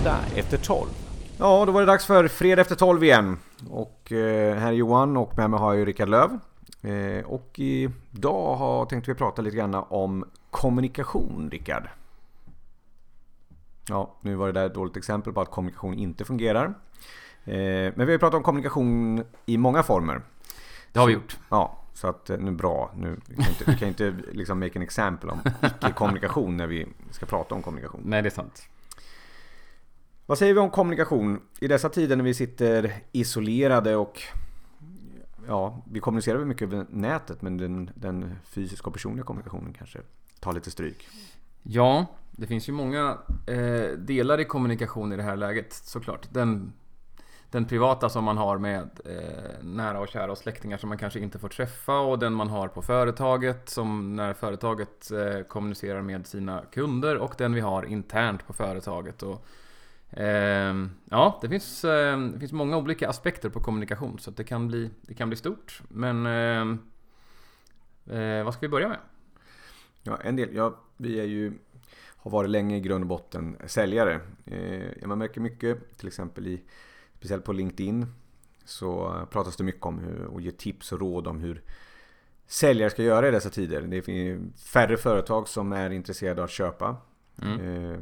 Fredag efter 12. Ja, då var det dags för Fredag efter 12 igen. Och eh, här är Johan och med mig har jag ju Rickard Löv. Eh, och idag har, tänkte vi prata lite grann om kommunikation, Rickard. Ja, nu var det där ett dåligt exempel på att kommunikation inte fungerar. Eh, men vi har ju pratat om kommunikation i många former. Det har vi gjort. Ja, så att nu bra. Nu, vi kan inte, vi kan inte liksom make an example om icke-kommunikation när vi ska prata om kommunikation. Nej, det är sant. Vad säger vi om kommunikation i dessa tider när vi sitter isolerade och ja, vi kommunicerar väl mycket över nätet men den, den fysiska och personliga kommunikationen kanske tar lite stryk. Ja, det finns ju många eh, delar i kommunikation i det här läget såklart. Den, den privata som man har med eh, nära och kära och släktingar som man kanske inte får träffa och den man har på företaget som när företaget eh, kommunicerar med sina kunder och den vi har internt på företaget. Och, ja, det finns, eh, det finns många olika aspekter på kommunikation så det kan bli, det kan bli stort. Men eh, eh, vad ska vi börja med? Ja, en del, ja, vi är ju, har varit länge i grund och botten säljare. Eh, man märker mycket, till exempel i, speciellt på LinkedIn, så pratas det mycket om hur, och ger tips och råd om hur säljare ska göra i dessa tider. Det finns färre företag som är intresserade av att köpa. Mm. Eh,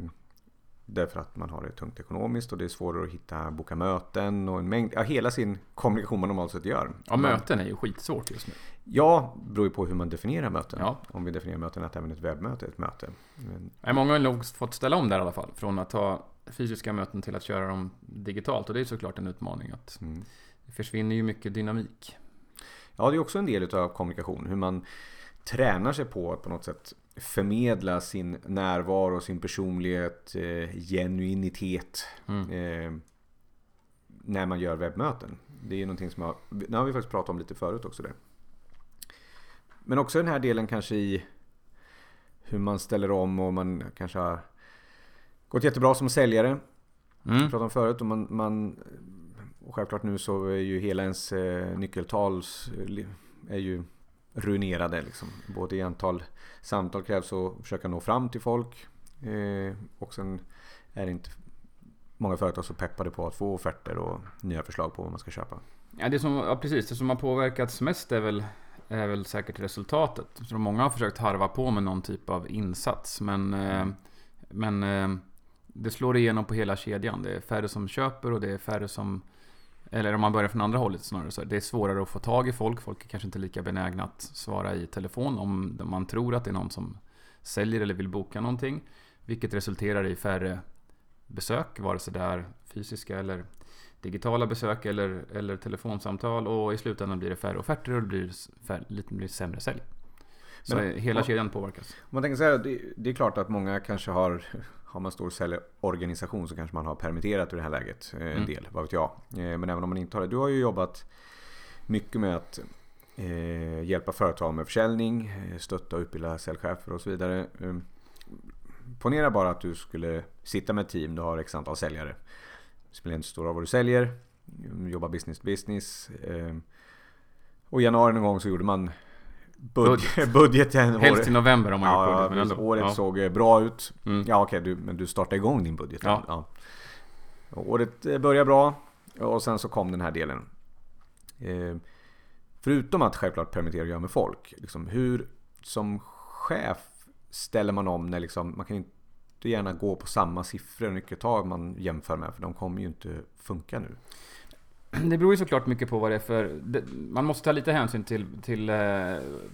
Därför att man har det tungt ekonomiskt och det är svårare att hitta, boka möten och en mängd, ja, hela sin kommunikation man normalt sett gör. Ja, möten är ju skitsvårt just nu. Ja, beror ju på hur man definierar möten. Ja. Om vi definierar möten att även ett webbmöte är ett möte. Men... Många har nog fått ställa om där i alla fall. Från att ha fysiska möten till att köra dem digitalt. Och det är såklart en utmaning. att mm. Det försvinner ju mycket dynamik. Ja, det är också en del av kommunikation. Hur man tränar sig på att på något sätt förmedla sin närvaro, sin personlighet, eh, genuinitet mm. eh, när man gör webbmöten. Det är någonting som jag, det har vi faktiskt pratat om lite förut också. Där. Men också den här delen kanske i hur man ställer om och man kanske har gått jättebra som säljare. Mm. Pratade om förut och man, man och självklart nu så är ju hela ens eh, nyckeltal är ju ruinerade. Liksom. Både i antal samtal krävs att försöka nå fram till folk. Eh, och sen är det inte många företag så peppade på att få offerter och nya förslag på vad man ska köpa. Ja, det som, ja precis. Det som har påverkats mest är väl, är väl säkert resultatet. Så många har försökt harva på med någon typ av insats. Men, eh, men eh, det slår igenom på hela kedjan. Det är färre som köper och det är färre som eller om man börjar från andra hållet snarare så. Det är svårare att få tag i folk. Folk är kanske inte lika benägna att svara i telefon om man tror att det är någon som säljer eller vill boka någonting. Vilket resulterar i färre besök, vare sig det är fysiska eller digitala besök eller, eller telefonsamtal. Och i slutändan blir det färre offerter och det blir, färre, lite blir sämre sälj. Så Men, hela kedjan påverkas. Man tänker så här, det, det är klart att många kanske har har man stor säljorganisation så kanske man har permitterat i det här läget eh, en mm. del, vad vet jag. Eh, men även om man inte har det. Du har ju jobbat mycket med att eh, hjälpa företag med försäljning, stötta och utbilda säljchefer och så vidare. Ponera bara att du skulle sitta med ett team, du har x antal säljare. Det spelar inte stor roll vad du säljer, jobbar business to business. Och i januari någon gång så gjorde man budget. budgeten. Helst i november om man ja, gjort budget. Men året ja. såg eh, bra ut. Mm. Ja okej, okay, men du startade igång din budget. Ja. ja. Året eh, började bra och sen så kom den här delen. Eh, förutom att självklart permittera och göra med folk. Liksom, hur som chef ställer man om när liksom, man kan inte gärna gå på samma siffror och nyckeltal man jämför med. För de kommer ju inte funka nu. Det beror ju såklart mycket på vad det är för... man måste ta lite hänsyn till, till eh,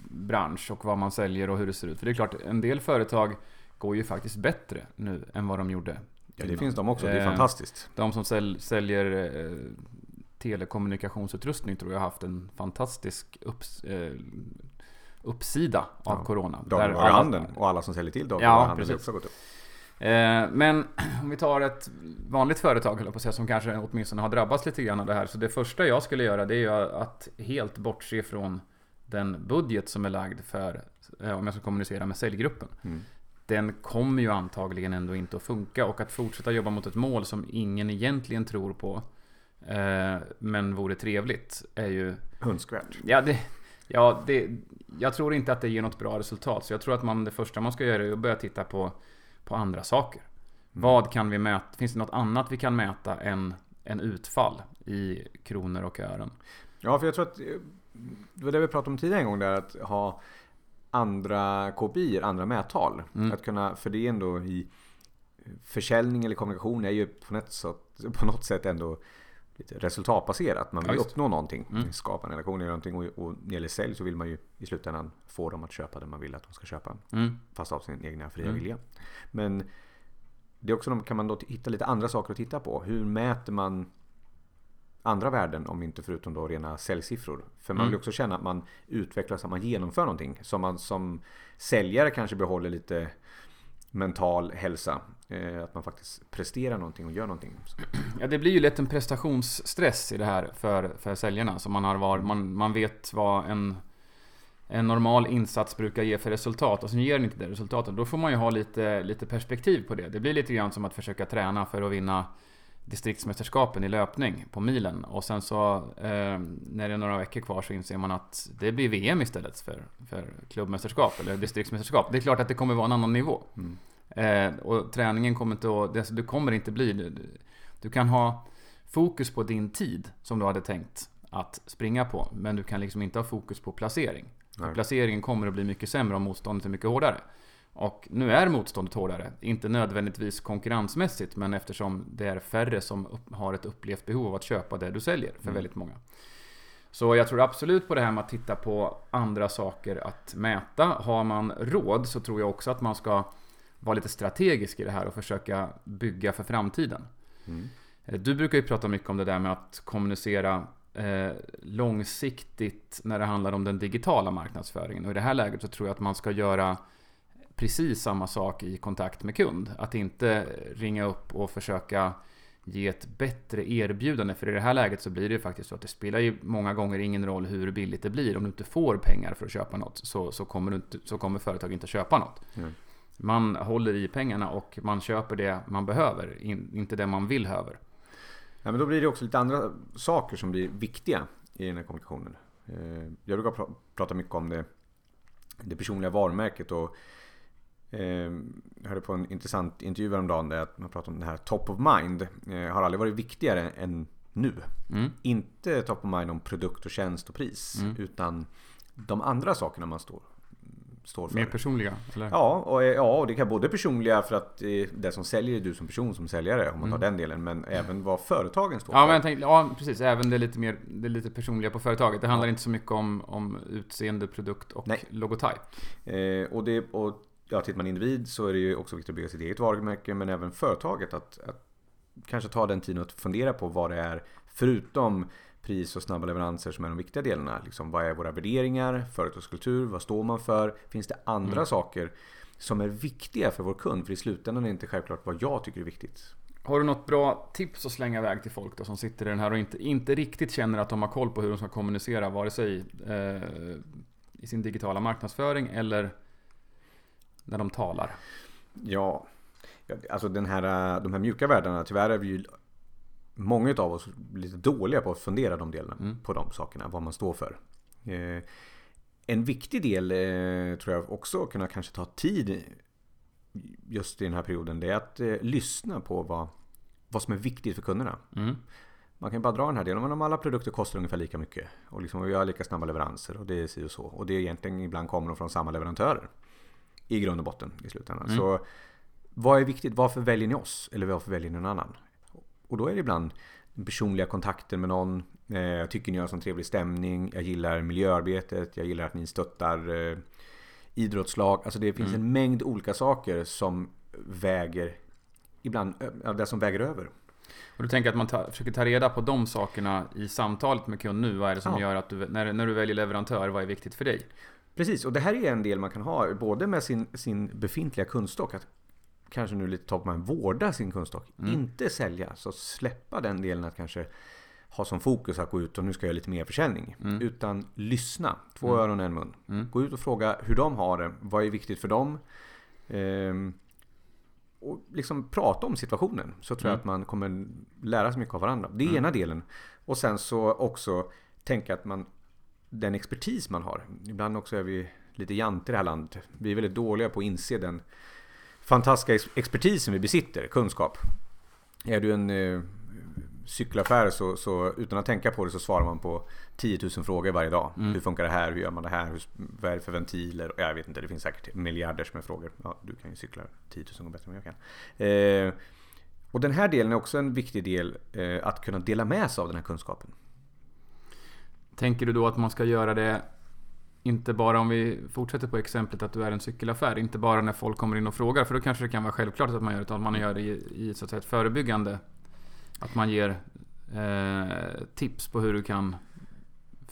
bransch och vad man säljer och hur det ser ut. För det är klart, en del företag går ju faktiskt bättre nu än vad de gjorde. Ja, det finns de också. Det är eh, fantastiskt. De som säl, säljer eh, telekommunikationsutrustning tror jag har haft en fantastisk upps, eh, uppsida av ja, corona. Dagligvaruhandeln och alla som säljer till dagligvaruhandeln ja, också gått upp. Eh, men om vi tar ett vanligt företag, på säga, som kanske åtminstone har drabbats lite grann av det här. Så det första jag skulle göra det är ju att helt bortse från den budget som är lagd för, eh, om jag ska kommunicera med säljgruppen. Mm. Den kommer ju antagligen ändå inte att funka och att fortsätta jobba mot ett mål som ingen egentligen tror på eh, men vore trevligt är ju... Önskvärt. Ja, det, ja det, jag tror inte att det ger något bra resultat. Så jag tror att man, det första man ska göra är att börja titta på på andra saker. Vad kan vi mäta? Finns det något annat vi kan mäta än, än utfall i kronor och ören? Ja, för jag tror att eh, det var det vi pratade om tidigare en gång där att ha andra KPI, andra mättal. Mm. Att kunna, för det är ändå i försäljning eller kommunikation är ju på något sätt, på något sätt ändå lite resultatbaserat. Man vill ja, uppnå någonting. Mm. Skapa en relation eller någonting. Och, och när det gäller sälj så vill man ju i slutändan få dem att köpa det man vill att de ska köpa. Mm. Fast av sin egna fria mm. vilja. Men det är också, kan man då hitta lite andra saker att titta på. Hur mäter man andra värden om inte förutom då rena säljsiffror. För man mm. vill också känna att man utvecklas, att man genomför någonting. Som man som säljare kanske behåller lite mental hälsa. Eh, att man faktiskt presterar någonting och gör någonting. Ja, det blir ju lätt en prestationsstress i det här för, för säljarna. Så man, har var, man, man vet vad en, en normal insats brukar ge för resultat och sen ger den inte det resultatet. Då får man ju ha lite, lite perspektiv på det. Det blir lite grann som att försöka träna för att vinna distriktsmästerskapen i löpning på milen. Och sen så eh, när det är några veckor kvar så inser man att det blir VM istället för, för klubbmästerskap eller distriktsmästerskap. Det är klart att det kommer vara en annan nivå. Mm. Eh, och träningen kommer inte att... Det, det kommer inte bli... Du, du kan ha fokus på din tid som du hade tänkt att springa på. Men du kan liksom inte ha fokus på placering. Placeringen kommer att bli mycket sämre om motståndet är mycket hårdare. Och nu är motståndet hårdare. Inte nödvändigtvis konkurrensmässigt, men eftersom det är färre som har ett upplevt behov av att köpa det du säljer för mm. väldigt många. Så jag tror absolut på det här med att titta på andra saker att mäta. Har man råd så tror jag också att man ska vara lite strategisk i det här och försöka bygga för framtiden. Mm. Du brukar ju prata mycket om det där med att kommunicera eh, långsiktigt när det handlar om den digitala marknadsföringen. Och i det här läget så tror jag att man ska göra precis samma sak i kontakt med kund. Att inte ringa upp och försöka ge ett bättre erbjudande. För i det här läget så blir det ju faktiskt så att det spelar ju många gånger ingen roll hur billigt det blir. Om du inte får pengar för att köpa något så, så, kommer, du inte, så kommer företag inte köpa något. Mm. Man håller i pengarna och man köper det man behöver, in, inte det man vill höver. Ja, men då blir det också lite andra saker som blir viktiga i den här kommunikationen. Eh, jag brukar pr prata mycket om det, det personliga varumärket och jag hörde på en intressant intervju häromdagen där man pratade om det här top of mind. Eh, har aldrig varit viktigare än nu. Mm. Inte top of mind om produkt och tjänst och pris. Mm. Utan de andra sakerna man står, står för. Mer personliga? Eller? Ja, och, ja, och det kan både personliga för att det som säljer är du som person som säljare om man tar mm. den delen. Men även vad företagen står ja, för. Men tänkte, ja, precis. Även det lite, mer, det lite personliga på företaget. Det handlar ja. inte så mycket om, om utseende, produkt och Nej. logotyp. Eh, och, det, och ja, tittar man individ så är det ju också viktigt att bygga sitt eget varumärke men även företaget att, att kanske ta den tiden att fundera på vad det är förutom pris och snabba leveranser som är de viktiga delarna. Liksom, vad är våra värderingar, företagskultur, vad står man för? Finns det andra mm. saker som är viktiga för vår kund? För i slutändan är det inte självklart vad jag tycker är viktigt. Har du något bra tips att slänga iväg till folk då, som sitter i den här och inte, inte riktigt känner att de har koll på hur de ska kommunicera vare sig eh, i sin digitala marknadsföring eller när de talar? Ja, alltså den här, de här mjuka värdena, tyvärr är vi ju många av oss lite dåliga på att fundera de delarna, mm. på de sakerna, vad man står för. Eh, en viktig del eh, tror jag också att kunna kanske ta tid just i den här perioden, det är att eh, lyssna på vad, vad som är viktigt för kunderna. Mm. Man kan bara dra den här delen, men om alla produkter kostar ungefär lika mycket och liksom vi har lika snabba leveranser och det är si och så. Och det är egentligen ibland kommer de från samma leverantörer i grund och botten i slutändan. Mm. Så vad är viktigt? Varför väljer ni oss? Eller varför väljer ni någon annan? Och då är det ibland den personliga kontakten med någon. Eh, jag tycker ni har en sån trevlig stämning. Jag gillar miljöarbetet. Jag gillar att ni stöttar eh, idrottslag. Alltså det finns mm. en mängd olika saker som väger ibland, det som väger över. Och du tänker att man ta, försöker ta reda på de sakerna i samtalet med kund nu? Vad är det som ja. gör att du, när, när du väljer leverantör, vad är viktigt för dig? Precis, och det här är en del man kan ha både med sin, sin befintliga kundstock. Att kanske nu lite top man vårda sin kundstock. Mm. Inte sälja, så släppa den delen att kanske ha som fokus att gå ut och nu ska jag lite mer försäljning. Mm. Utan lyssna, två mm. öron och en mun. Mm. Gå ut och fråga hur de har det, vad är viktigt för dem? Ehm, och liksom prata om situationen. Så tror jag mm. att man kommer lära sig mycket av varandra. Det är mm. ena delen. Och sen så också tänka att man den expertis man har. Ibland också är vi lite jante i det här landet. Vi är väldigt dåliga på att inse den fantastiska expertisen vi besitter, kunskap. Är du en eh, cykelaffär så, så, utan att tänka på det så svarar man på 10 000 frågor varje dag. Mm. Hur funkar det här? Hur gör man det här? Hur, vad är det för ventiler? Jag vet inte, det finns säkert miljarders med frågor. Ja, du kan ju cykla 10 000 gånger bättre än jag kan. Eh, och den här delen är också en viktig del eh, att kunna dela med sig av den här kunskapen. Tänker du då att man ska göra det inte bara om vi fortsätter på exemplet att du är en cykelaffär, inte bara när folk kommer in och frågar, för då kanske det kan vara självklart att man gör det, utan man gör det i, i så att säga, ett förebyggande. Att man ger eh, tips på hur du kan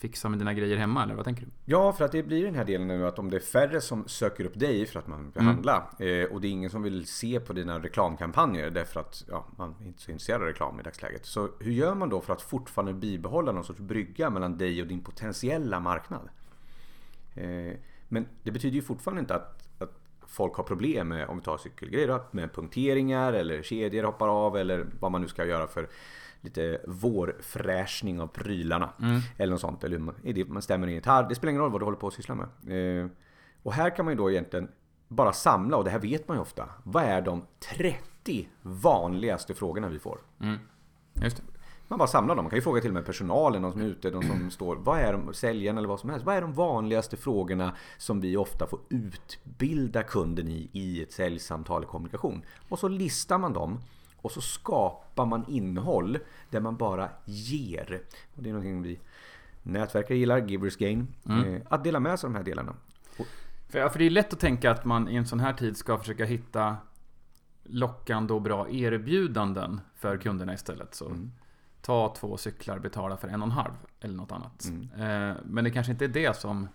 fixa med dina grejer hemma, eller vad tänker du? Ja, för att det blir den här delen nu att om det är färre som söker upp dig för att man vill mm. handla eh, och det är ingen som vill se på dina reklamkampanjer därför att ja, man är inte så intresserad av reklam i dagsläget. Så hur gör man då för att fortfarande bibehålla någon sorts brygga mellan dig och din potentiella marknad? Eh, men det betyder ju fortfarande inte att, att folk har problem med, om vi tar cykelgrejer, med punkteringar eller kedjor hoppar av eller vad man nu ska göra för lite vårfräschning av prylarna. Mm. Eller något sånt. Eller man stämmer en gitarr. Det spelar ingen roll vad du håller på att syssla med. Eh, och här kan man ju då egentligen bara samla, och det här vet man ju ofta. Vad är de 30 vanligaste frågorna vi får? Mm. Just det. Man bara samlar dem. Man kan ju fråga till och med personalen, de som är ute, de som står. Vad är de, säljaren eller vad som helst. Vad är de vanligaste frågorna som vi ofta får utbilda kunden i, i ett säljsamtal i kommunikation? Och så listar man dem. Och så skapar man innehåll där man bara ger. Och det är någonting vi nätverkare gillar, Givers Gain. Mm. Eh, att dela med sig av de här delarna. För, för det är lätt att tänka att man i en sån här tid ska försöka hitta lockande och bra erbjudanden för kunderna istället. Så mm. ta två cyklar, betala för en och en halv eller något annat. Mm. Eh, men det kanske inte är det som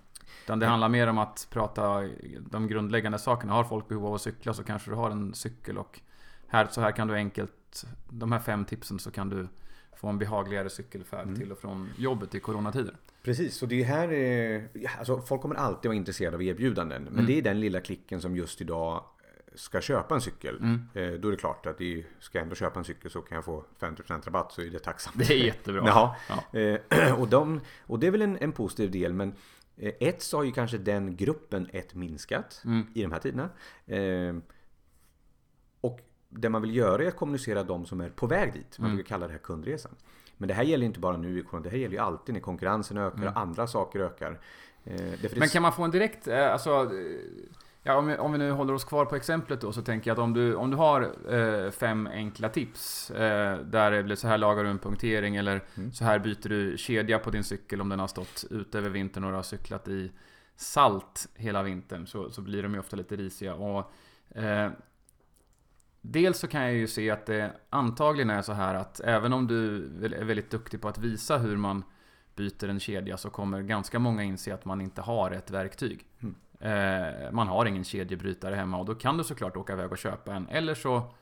utan det handlar mer om att prata de grundläggande sakerna. Har folk behov av att cykla så kanske du har en cykel och här, så här kan du enkelt, de här fem tipsen så kan du få en behagligare cykelfärd mm. till och från jobbet i coronatider. Precis, och det här är, alltså folk kommer alltid vara intresserade av erbjudanden. Men mm. det är den lilla klicken som just idag ska köpa en cykel. Mm. Eh, då är det klart att det ska jag ändå köpa en cykel så kan jag få 50% rabatt så är det tacksamt. Det är jättebra. Ja. Eh, och, de, och det är väl en, en positiv del men eh, ett så har ju kanske den gruppen ett minskat mm. i de här tiderna. Och det man vill göra är att kommunicera de som är på väg dit. Man mm. brukar kalla det här kundresan. Men det här gäller inte bara nu i corona. Det här gäller ju alltid när konkurrensen ökar och mm. andra saker ökar. Eh, Men kan man få en direkt, eh, alltså eh, Ja, om, vi, om vi nu håller oss kvar på exemplet då så tänker jag att om du, om du har eh, fem enkla tips eh, där det blir så här lagar du en punktering eller mm. så här byter du kedja på din cykel om den har stått ute över vintern och du har cyklat i salt hela vintern så, så blir de ju ofta lite risiga. Och, eh, Dels så kan jag ju se att det antagligen är så här att även om du är väldigt duktig på att visa hur man byter en kedja så kommer ganska många inse att man inte har ett verktyg. Mm. Eh, man har ingen kedjebrytare hemma och då kan du såklart åka iväg och köpa en. Eller så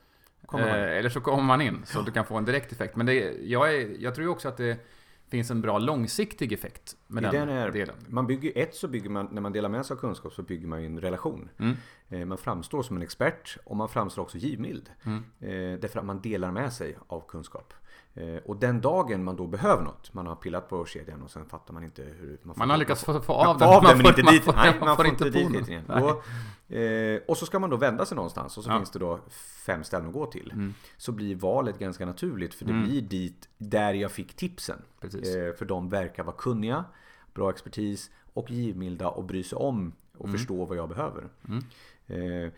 kommer man, eh, eller så kommer man in så du kan få en direkt effekt. Men det, jag, är, jag tror också att det finns en bra långsiktig effekt med den, den är, delen. Man bygger, ett så bygger man, när man delar med sig av kunskap så bygger man ju en relation. Mm. Eh, man framstår som en expert och man framstår också givmild. Mm. Eh, därför att man delar med sig av kunskap. Eh, och den dagen man då behöver något, man har pillat på kedjan och sen fattar man inte hur man får Man har lyckats få, få av den, av den men inte dit. Nej, man får, inte dit igen. Och, eh, och så ska man då vända sig någonstans och så ja. finns det då fem ställen att gå till. Mm. Så blir valet ganska naturligt för det mm. blir dit där jag fick tipsen. Eh, för de verkar vara kunniga, bra expertis och givmilda och bry sig om och mm. förstå vad jag behöver. Mm. Eh,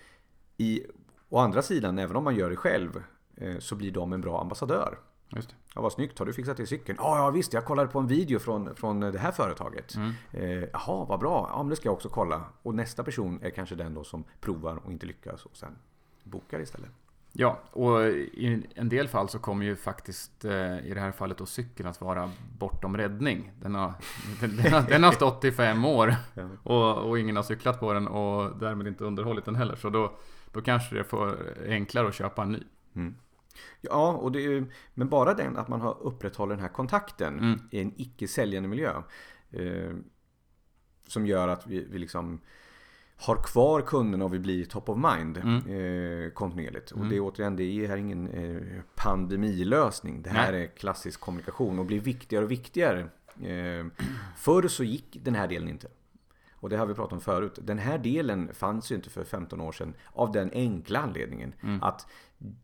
i, å andra sidan, även om man gör det själv, eh, så blir de en bra ambassadör. Just det. Ja, vad snyggt. Har du fixat till cykeln? Ja, ja visst. Jag kollade på en video från, från det här företaget. Mm. Eh, jaha, vad bra. Ja, men det ska jag också kolla. Och nästa person är kanske den då som provar och inte lyckas och sen bokar istället. Ja, och i en del fall så kommer ju faktiskt eh, i det här fallet då cykeln att vara bortom räddning. Den har, den, den har, den har stått i fem år och, och, ingen har cyklat på den och därmed inte underhållit den heller. Så då, då kanske det får enklare att köpa en ny. Mm. Ja, och det är, men bara den att man har upprätthållit den här kontakten mm. i en icke säljande miljö. Eh, som gör att vi, vi liksom har kvar kunderna och vi blir top of mind mm. eh, kontinuerligt. Mm. Och det är återigen, det är här ingen eh, pandemilösning. Det här Nej. är klassisk kommunikation och blir viktigare och viktigare. Eh, förr så gick den här delen inte. Och det har vi pratat om förut. Den här delen fanns ju inte för 15 år sedan av den enkla anledningen att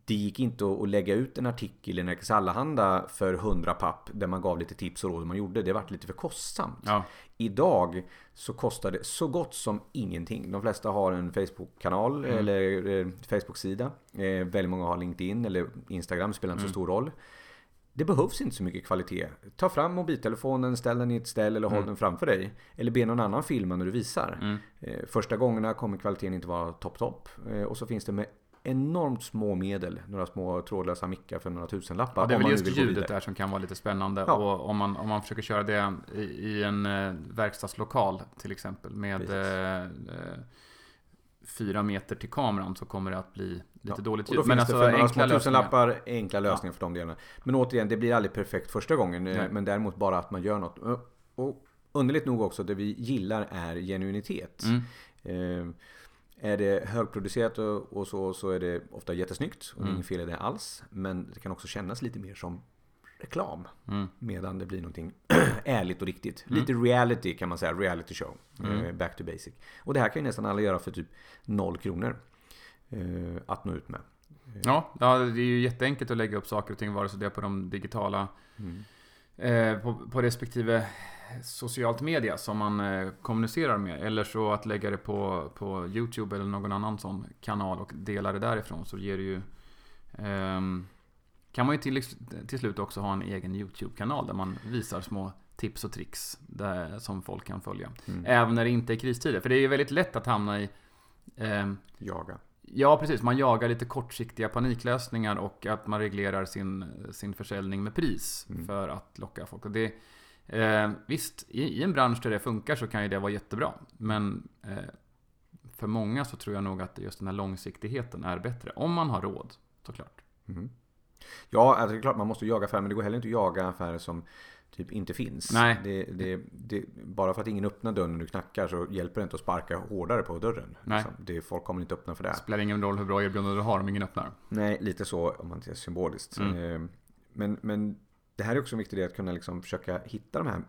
det gick inte att lägga ut en artikel i Nerikes Allehanda för 100 papp där man gav lite tips och råd hur man gjorde. Det vart lite för kostsamt. Ja. Idag så kostar det så gott som ingenting. De flesta har en Facebook-kanal eller eh, Facebook-sida. Eh, väldigt många har LinkedIn eller Instagram, spelar inte så stor roll. Det behövs inte så mycket kvalitet. Ta fram mobiltelefonen, ställ den i ett ställ eller håll den framför dig. Eller be någon annan filma när du visar. Eh, Första gångerna kommer kvaliteten inte vara topp topp. Eh, Och så finns det med enormt små medel, några små trådlösa mickar för några tusenlappar. Ja, det är väl just ljudet där som kan vara lite spännande. Ja. Och om man, om man försöker köra det i, i en eh, verkstadslokal till exempel med eh, fyra meter till kameran så kommer det att bli lite Ja, dåligt Och då ljud. Men finns alltså det för några små tusenlappar enkla lösningar för de delarna. Men återigen, det blir aldrig perfekt första gången. eh, Nej. Men däremot bara att man gör något. Och- underligt nog också, det vi gillar är genuinitet. Mm. Eh, är det högproducerat och, så, så är det ofta jättesnyggt. Och Mm. inget fel i det alls. Men det kan också kännas lite mer som reklam. Mm. Medan det blir någonting ärligt och riktigt. Lite reality kan man säga. Reality show. Mm. Eh, back to basic. Och det här kan ju nästan alla göra för typ noll kronor. Eh, att nå ut med. Ja, ja, det är ju jätteenkelt att lägga upp saker och ting, vare sig det är på de digitala Mm. eh, på, på respektive socialt media som man eh, kommunicerar med. Eller så att lägga det på, på YouTube eller någon annan sån kanal och dela det därifrån. Så ger det ju... ehm, kan man ju till, till slut också ha en egen YouTube-kanal där man visar små tips och tricks där, som folk kan följa. Mm. Även när det inte är kristider. För det är ju väldigt lätt att hamna i ehm, Jaga. Ja, precis. Man jagar lite kortsiktiga paniklösningar och att man reglerar sin, sin försäljning med pris Mm. för att locka folk. Och det, eh, visst, i, i en bransch där det funkar så kan ju det vara jättebra. Men eh, för många så tror jag nog att just den här långsiktigheten är bättre. Om man har råd, såklart. Mm. Ja, alltså det är klart man måste jaga affärer, men det går heller inte att jaga affärer som typ inte finns. Nej. Det, det, det, bara för att ingen öppnar dörren när du knackar så hjälper det inte att sparka hårdare på dörren. Nej. Liksom. Det, folk kommer inte öppna för det. Det spelar ingen roll hur bra erbjudande du har om ingen öppnar. Nej, lite så om man ser symboliskt. Mm. Eh, Men, men det här är också en viktig del att kunna liksom försöka hitta de här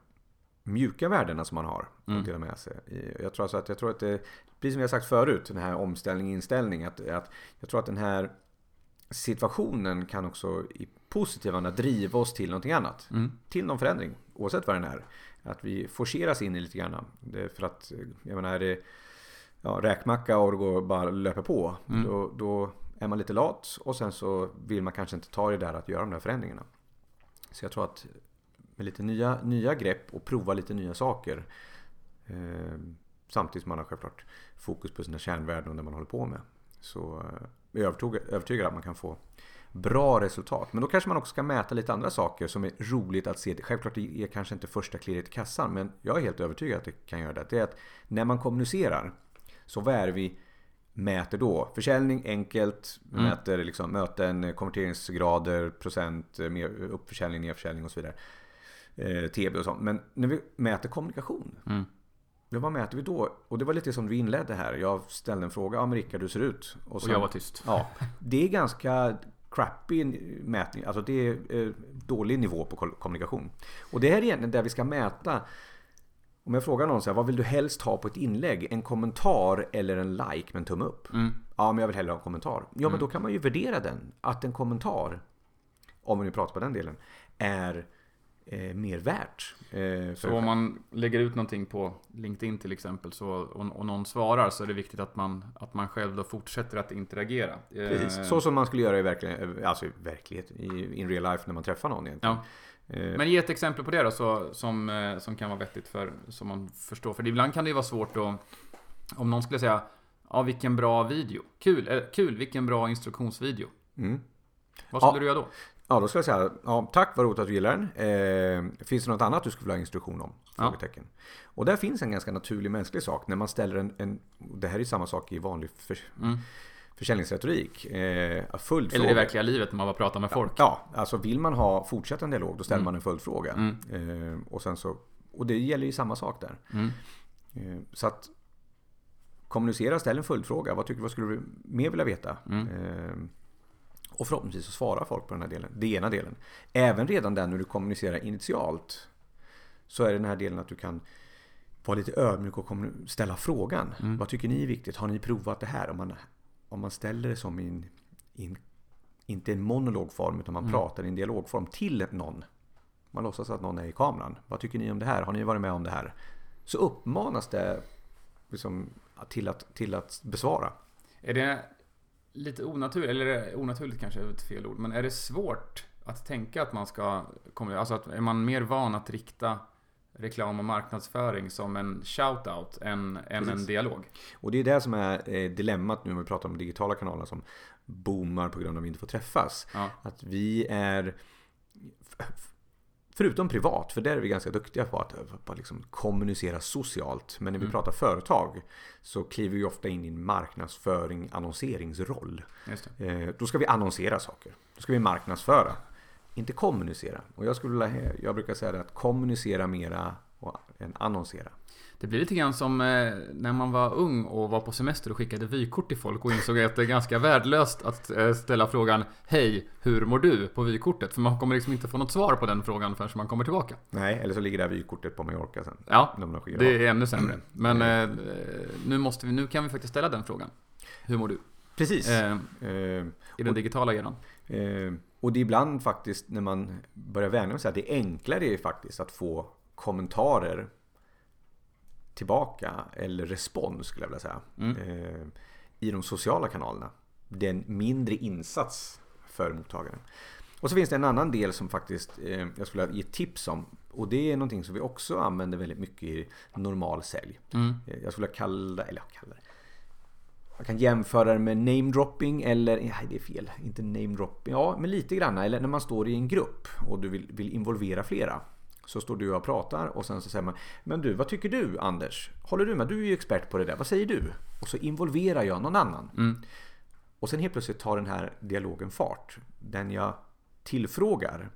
mjuka värdena som man har Mm. att dela med sig. Jag tror, alltså att, jag tror att det, precis som har sagt förut, den här omställning, inställning, att, att jag tror att den här situationen kan också i positiv anda driva oss till någonting annat. Mm. Till någon förändring, oavsett vad den är. Att vi forceras in i lite grann. Är för att, jag menar, är det ja, räkmacka och det går bara löper på. Mm. Då, då är man lite lat och sen så vill man kanske inte ta det där att göra de där förändringarna. Så jag tror att med lite nya, nya grepp och prova lite nya saker. Eh, samtidigt som man har självklart fokus på sina kärnvärden och det man håller på med. Så eh, är jag övertygad, övertygad att man kan få bra resultat. Men då kanske man också ska mäta lite andra saker som är roligt att se. Självklart det är kanske inte första klirret i kassan men jag är helt övertygad att det kan göra det. Det är att när man kommunicerar så vad är det vi mäter då? Försäljning enkelt, Mm. mäter liksom möten, konverteringsgrader, procent, mer- uppförsäljning, nedförsäljning och så vidare. Eh, TB och sånt. Men när vi mäter kommunikation Mm. Ja, vad mäter vi då? Och det var lite som du inledde här. Jag ställde en fråga. Ja, men Rickard, hur ser det ut? Och sen- jag var tyst. Ja, det är ganska crappy mätning. Alltså det är eh, dålig nivå på kommunikation. Och det här är egentligen där vi ska mäta. Om jag frågar någon så här, vad vill du helst ha på ett inlägg? En kommentar eller en like med en tumme upp? Mm. Ja, men jag vill hellre ha en kommentar. Ja, men då kan man ju värdera den. Att en kommentar, om vi nu pratar på den delen, är eh, mer värt. Eh, Så om man lägger ut någonting på LinkedIn till exempel så, och, och någon svarar så är det viktigt att man, att man själv då fortsätter att interagera. Eh, Precis, så som man skulle göra i verklighet, alltså i verklighet, i in real life när man träffar någon egentligen. Ja. Eh, Men ge ett exempel på det då så, som, eh, som kan vara vettigt för, som man förstår. För ibland kan det ju vara svårt att, om någon skulle säga Ja, vilken bra video. Kul, eh, kul vilken bra instruktionsvideo. mm. Vad skulle Ja. du göra då? Ja, då ska jag säga ja, tack vad roligt att du gillar den. Eh, finns det något annat du skulle vilja ha instruktion om? Ja. Och där finns en ganska naturlig mänsklig sak när man ställer en, en det här är samma sak i vanlig för, Mm. försäljningsretorik. Eh, följdfråga. Eller i verkliga livet när man bara pratar med folk. Ja, alltså vill man ha fortsätta en dialog då ställer Mm. man en följdfråga. Mm. Eh, och, sen så, och det gäller ju samma sak där. Mm. Eh, så att kommunicera, ställ en följdfråga. Vad, tycker, vad skulle du mer vilja veta? Och förhoppningsvis så svarar folk på den här delen. Det ena delen. Även redan där när du kommunicerar initialt så är det den här delen att du kan vara lite ödmjuk och ställa frågan. Mm. Vad tycker ni är viktigt? Har ni provat det här? Om man, om man ställer det som in, in inte en monologform utan man Mm. pratar i en dialogform till någon. Man låtsas att någon är i kameran. Vad tycker ni om det här? Har ni varit med om det här? Så uppmanas det liksom till, att, till att besvara. Är det lite onaturligt, eller onaturligt kanske är ett fel ord, men är det svårt att tänka att man ska komma, alltså att är man mer van att rikta reklam och marknadsföring som en shout-out än, än en dialog? Och det är det som är eh, dilemmat nu när vi pratar om digitala kanalerna som boomar på grund av att vi inte får träffas. Ja. Att vi är Förutom privat, för där är vi ganska duktiga på att, att liksom kommunicera socialt. Men när vi Mm. pratar företag så kliver vi ofta in i en marknadsföring, annonseringsroll. Eh, då ska vi annonsera saker. Då ska vi marknadsföra. Inte kommunicera. Och jag, skulle, vilja- jag brukar säga att kommunicera mera än annonsera. Det blir lite grann som eh, när man var ung och var på semester och skickade vykort till folk och insåg att det är ganska värdelöst att eh, ställa frågan Hej, hur mår du? på vykortet. För man kommer liksom inte få något svar på den frågan förrän man kommer tillbaka. Nej, eller så ligger det här vykortet på Mallorca sen. Ja, det är ännu sämre. Men eh, nu, måste vi, nu kan vi faktiskt ställa den frågan. Hur mår du? Precis. Eh, Eh, I den digitala eran. Eh, och det är ibland faktiskt när man börjar vänja sig att det enklare är faktiskt att få kommentarer tillbaka eller respons skulle jag vilja säga. Mm. Eh, I de sociala kanalerna. Det är en mindre insats för mottagaren. Och så finns det en annan del som faktiskt eh, jag skulle ge tips om. Och det är någonting som vi också använder väldigt mycket i normal sälj. Mm. Eh, Jag skulle kalla, eller jag kallar det. Jag kan jämföra det med namedropping eller, nej det är fel, inte namedropping. Ja, men lite grann. Eller när man står i en grupp och du vill, vill involvera flera. Så står du och pratar och sen så säger man Men du, vad tycker du Anders? Håller du med? Du är ju expert på det där. Vad säger du? Och så involverar jag någon annan. Mm. Och sen helt plötsligt tar den här dialogen fart. Den jag tillfrågar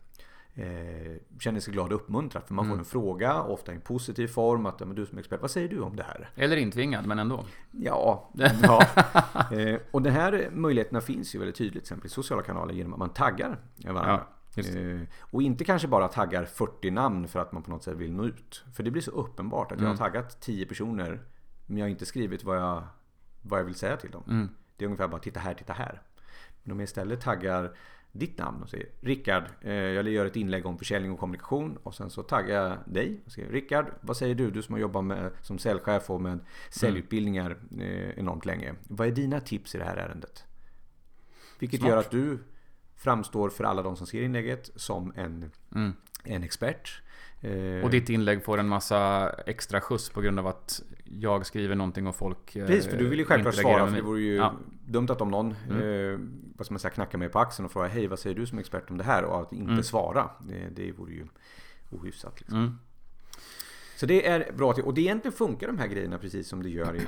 eh, känner sig glad och uppmuntrad. För man får en fråga, ofta i en positiv form. Att men du som är expert, vad säger du om det här? Eller intvingad, men ändå. Ja, ja. Eh, och de här möjligheterna finns ju väldigt tydligt till exempel i sociala kanaler genom att man taggar varandra. just Eh, och inte kanske bara taggar 40 namn för att man på något sätt vill nå ut. För det blir så uppenbart att jag har taggat 10 personer men jag har inte skrivit vad jag, vad jag vill säga till dem. Mm. Det är ungefär bara titta här, titta här. Men om jag istället taggar ditt namn och säger Rickard, eh, jag gör ett inlägg om försäljning och kommunikation och sen så taggar jag dig och säger Rickard, vad säger du? Du som har jobbat med, som säljchef och med säljutbildningar eh, enormt länge. Vad är dina tips i det här ärendet? Vilket Smart. gör att du framstår för alla de som ser inlägget som en, Mm. en expert. Eh, Och ditt inlägg får en massa extra skjuts på grund av att jag skriver någonting och folk eh, Precis, för du vill ju självklart svara för det vore ju Ja. dumt att om någon eh, vad ska man säga, knackar mig på axeln och frågar Hej vad säger du som expert om det här? Och att inte Mm. svara. Det, det vore ju ohyfsat. Liksom. Mm. Så det är bra och det egentligen funkar de här grejerna precis som det gör i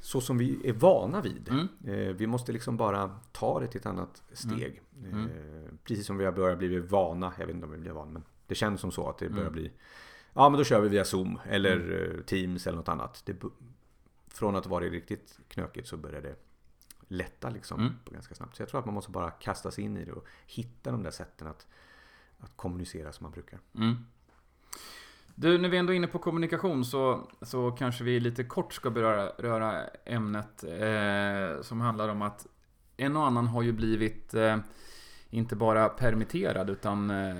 så som vi är vana vid. Mm. Eh, vi måste liksom bara ta det till ett annat steg. Mm. Eh, precis som vi har börjat bli vana. Jag vet inte om vi blir vana men det känns som så att det börjar Mm. bli Ja men då kör vi via Zoom eller eh, Teams eller något annat. Det, från att vara riktigt knökigt så börjar det lätta liksom Mm. på ganska snabbt. Så jag tror att man måste bara kasta sig in i det och hitta de där sätten att, att kommunicera som man brukar. Mm. Du, när vi ändå är inne på kommunikation så, så kanske vi lite kort ska beröra röra ämnet eh, som handlar om att en och annan har ju blivit eh, inte bara permitterad utan eh,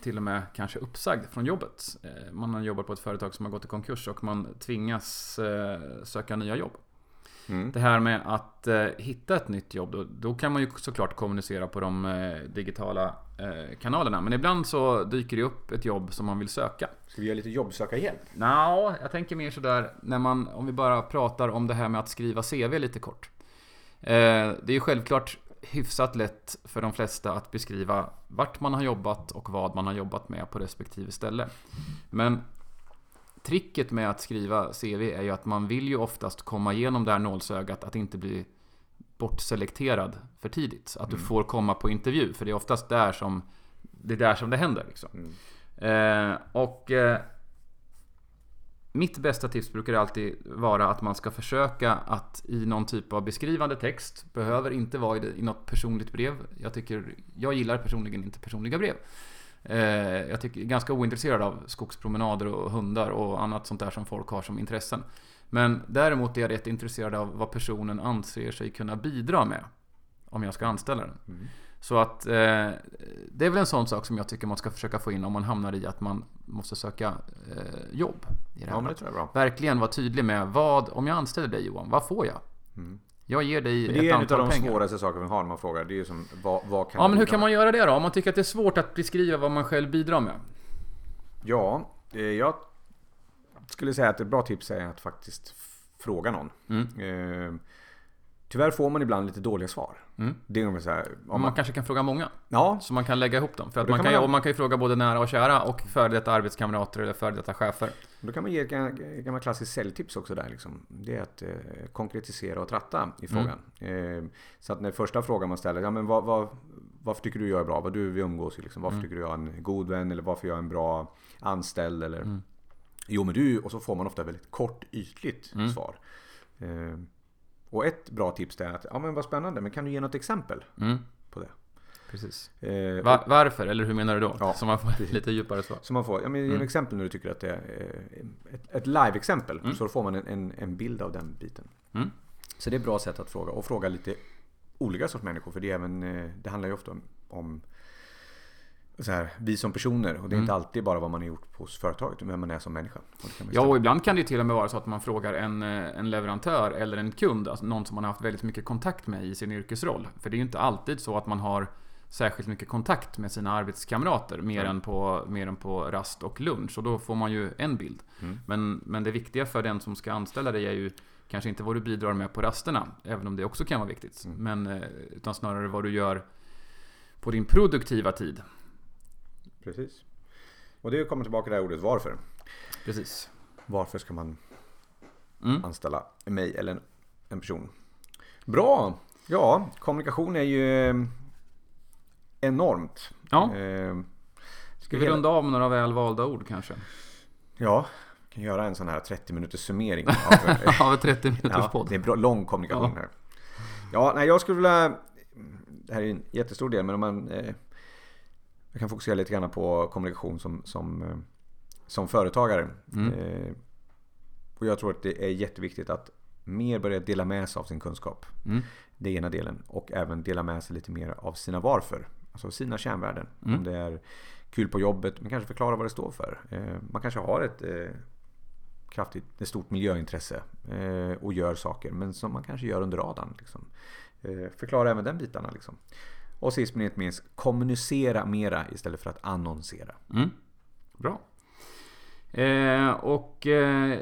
till och med kanske uppsagd från jobbet. Eh, man har jobbat på ett företag som har gått i konkurs och man tvingas eh, söka nya jobb. Mm. Det här med att eh, hitta ett nytt jobb, då, då kan man ju såklart kommunicera på de eh, digitala eh, kanalerna. Men ibland så dyker det upp ett jobb som man vill söka. Ska vi göra lite jobbsökarhjälp? Nå, jag tänker mer sådär när man, om vi bara pratar om det här med att skriva CV lite kort. Eh, det är ju självklart hyfsat lätt för de flesta att beskriva vart man har jobbat och vad man har jobbat med på respektive ställe. Men tricket med att skriva CV är ju att man vill ju oftast komma igenom det här nålsögat att inte bli bortselekterad för tidigt. Att du får komma på intervju, för det är oftast där som det är där som det händer. Liksom. Mm. Eh, och eh, mitt bästa tips brukar alltid vara att man ska försöka att i någon typ av beskrivande text, behöver inte vara i, det, i något personligt brev. Jag tycker, jag gillar personligen inte personliga brev. Eh, jag tycker ganska ointresserad av skogspromenader och hundar och annat sånt där som folk har som intressen. Men däremot är jag rätt intresserad av vad personen anser sig kunna bidra med. Om jag ska anställa den. Mm. Så att eh, det är väl en sån sak som jag tycker man ska försöka få in om man hamnar i att man måste söka eh, jobb. I det här Ja, men det tror jag är bra. Verkligen vara tydlig med vad, om jag anställer dig Johan, vad får jag? Mm. Jag ger dig Men det är ett en av antal de pengar. svåraste sakerna vi har när man frågar. Det är ju som, vad, vad kan Ja men hur kan man göra det då? Om man tycker att det är svårt att beskriva vad man själv bidrar med? Ja, eh, jag skulle säga att ett bra tips är att faktiskt fråga någon. Mm. Eh, tyvärr får man ibland lite dåliga svar. Mm. Det är ungefär så här, man man, kanske kan fråga många, ja, så man kan lägga ihop dem. För att man kan man- man kan ju fråga både nära och kära och före detta arbetskamrater eller före detta chefer. Då kan man ge ett ga- gammalt klassiskt säljtips också där. Liksom. Det är att eh, konkretisera och tratta i frågan. Eh, så att när första frågan man ställer, ja men vad, vad, varför tycker du jag är bra? Vad du vi umgås i liksom? Varför tycker du jag är en god vän? Eller varför jag är en bra anställd? Eller Mm. Jo men du, och så får man ofta väldigt kort ytligt Mm. svar. Eh, och ett bra tips är att, ja men vad spännande, men kan du ge något exempel Mm. på det? Precis. Eh, Va- varför? Eller hur menar du då? Ja, Så man får lite djupare svar. Så man får, ja men ge Mm. ett exempel när du tycker att det är eh, ett, ett live-exempel. Mm. Så får man en, en, en bild av den biten. Mm. Så det är ett bra sätt att fråga. Och fråga lite olika sorts människor. För det, är även, eh, det handlar ju ofta om, om så här, vi som personer. Och det är Mm. inte alltid bara vad man har gjort hos företaget. utan vem man är som människa. Och Ja, och ibland kan det till och med vara så att man frågar en, eh, en leverantör eller en kund, alltså någon som man har haft väldigt mycket kontakt med i sin yrkesroll. För det är ju inte alltid så att man har särskilt mycket kontakt med sina arbetskamrater, mer, Ja. än, på, mer än på rast och lunch. Och då får man ju en bild. Mm. Men, men det viktiga för den som ska anställa dig är ju kanske inte vad du bidrar med på rasterna, även om det också kan vara viktigt. Mm. Men, eh, utan snarare vad du gör på din produktiva tid. Precis. Och det kommer tillbaka till det här ordet varför. Precis. Varför ska man Mm. anställa mig eller en, en person? Bra! Ja, kommunikation är ju enormt. Ja, Eh, ska vi runda av med några väl valda ord kanske? Ja, vi kan göra en sån här 30 minuters summering. Av, Av ett 30 minuters ja, podd. det är bra, lång kommunikation Ja. här. Ja, nej, jag skulle vilja... Det här är en jättestor del, men om man... Eh, jag kan fokusera lite grann på kommunikation som, som, eh, som företagare. Mm. Eh, och jag tror att det är jätteviktigt att mer börja dela med sig av sin kunskap. Mm. Det är ena delen. Och även dela med sig lite mer av sina varför. Alltså sina kärnvärden. Mm. Om det är kul på jobbet, men kanske förklara vad det står för. Eh, man kanske har ett eh, kraftigt, ett stort miljöintresse eh, och gör saker, men som man kanske gör under radarn. Liksom. Förklara även den bitarna. Liksom. Och sist men inte minst, kommunicera mera istället för att annonsera. Mm. Bra. Eh, och eh,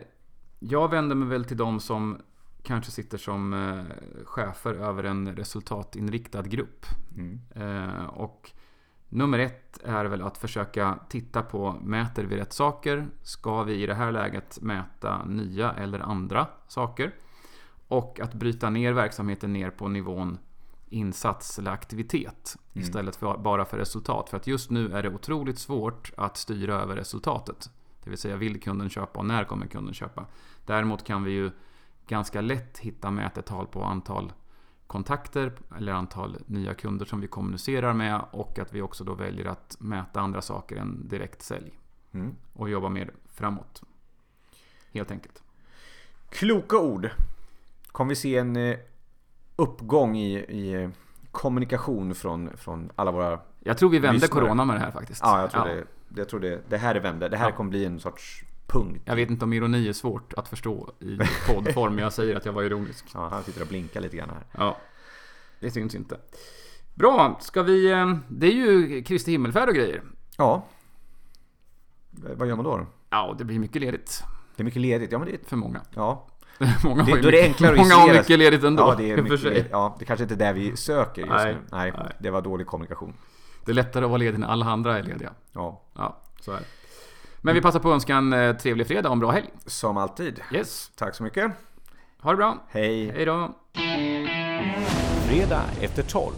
jag vänder mig väl till de som kanske sitter som eh, chefer över en resultatinriktad grupp. Mm. Eh, och nummer ett är väl att försöka titta på, mäter vi rätt saker? Ska vi i det här läget mäta nya eller andra saker? Och att bryta ner verksamheten ner på nivån insats eller aktivitet Mm. istället för bara för resultat. För att just nu är det otroligt svårt att styra över resultatet. Det vill säga, vill kunden köpa och när kommer kunden köpa? Däremot kan vi ju ganska lätt hitta mätetal på antal kontakter eller antal nya kunder som vi kommunicerar med och att vi också då väljer att mäta andra saker än direkt sälj Mm. och jobba mer framåt. Helt enkelt. Kloka ord. Kommer vi se en eh, uppgång i, i eh, kommunikation från, från alla våra... Jag tror vi vände Lyssnare. corona med det här faktiskt. Ja, jag tror, Det, jag tror det. Det här är vände. Det här Ja. kommer bli en sorts punkt. Jag vet inte om ironi är svårt att förstå i poddform, men jag säger att jag var ironisk. Ja, han sitter och blinkar lite grann här. Ja, det syns inte. Bra, ska vi... eh, Det är ju Kristi himmelfärd och grejer. Ja. Vad gör man då? Ja, det blir mycket ledigt Det är mycket ledigt. Ja, men det är... för många. Ja, många Det- har det mycket, enklare att Många har mycket ledigt ändå. ja, det är mycket ledigt. Ja, det kanske inte är där vi söker just Nej, nu. Nej, nej. det var dålig kommunikation. Det är lättare att vara ledig när alla andra är lediga. Ja, Ja, så är det. Men vi passar på att önska en eh, trevlig fredag och en bra helg. som alltid. Yes, Tack så mycket. ha det bra. Hej. Hej då. Fredag efter 12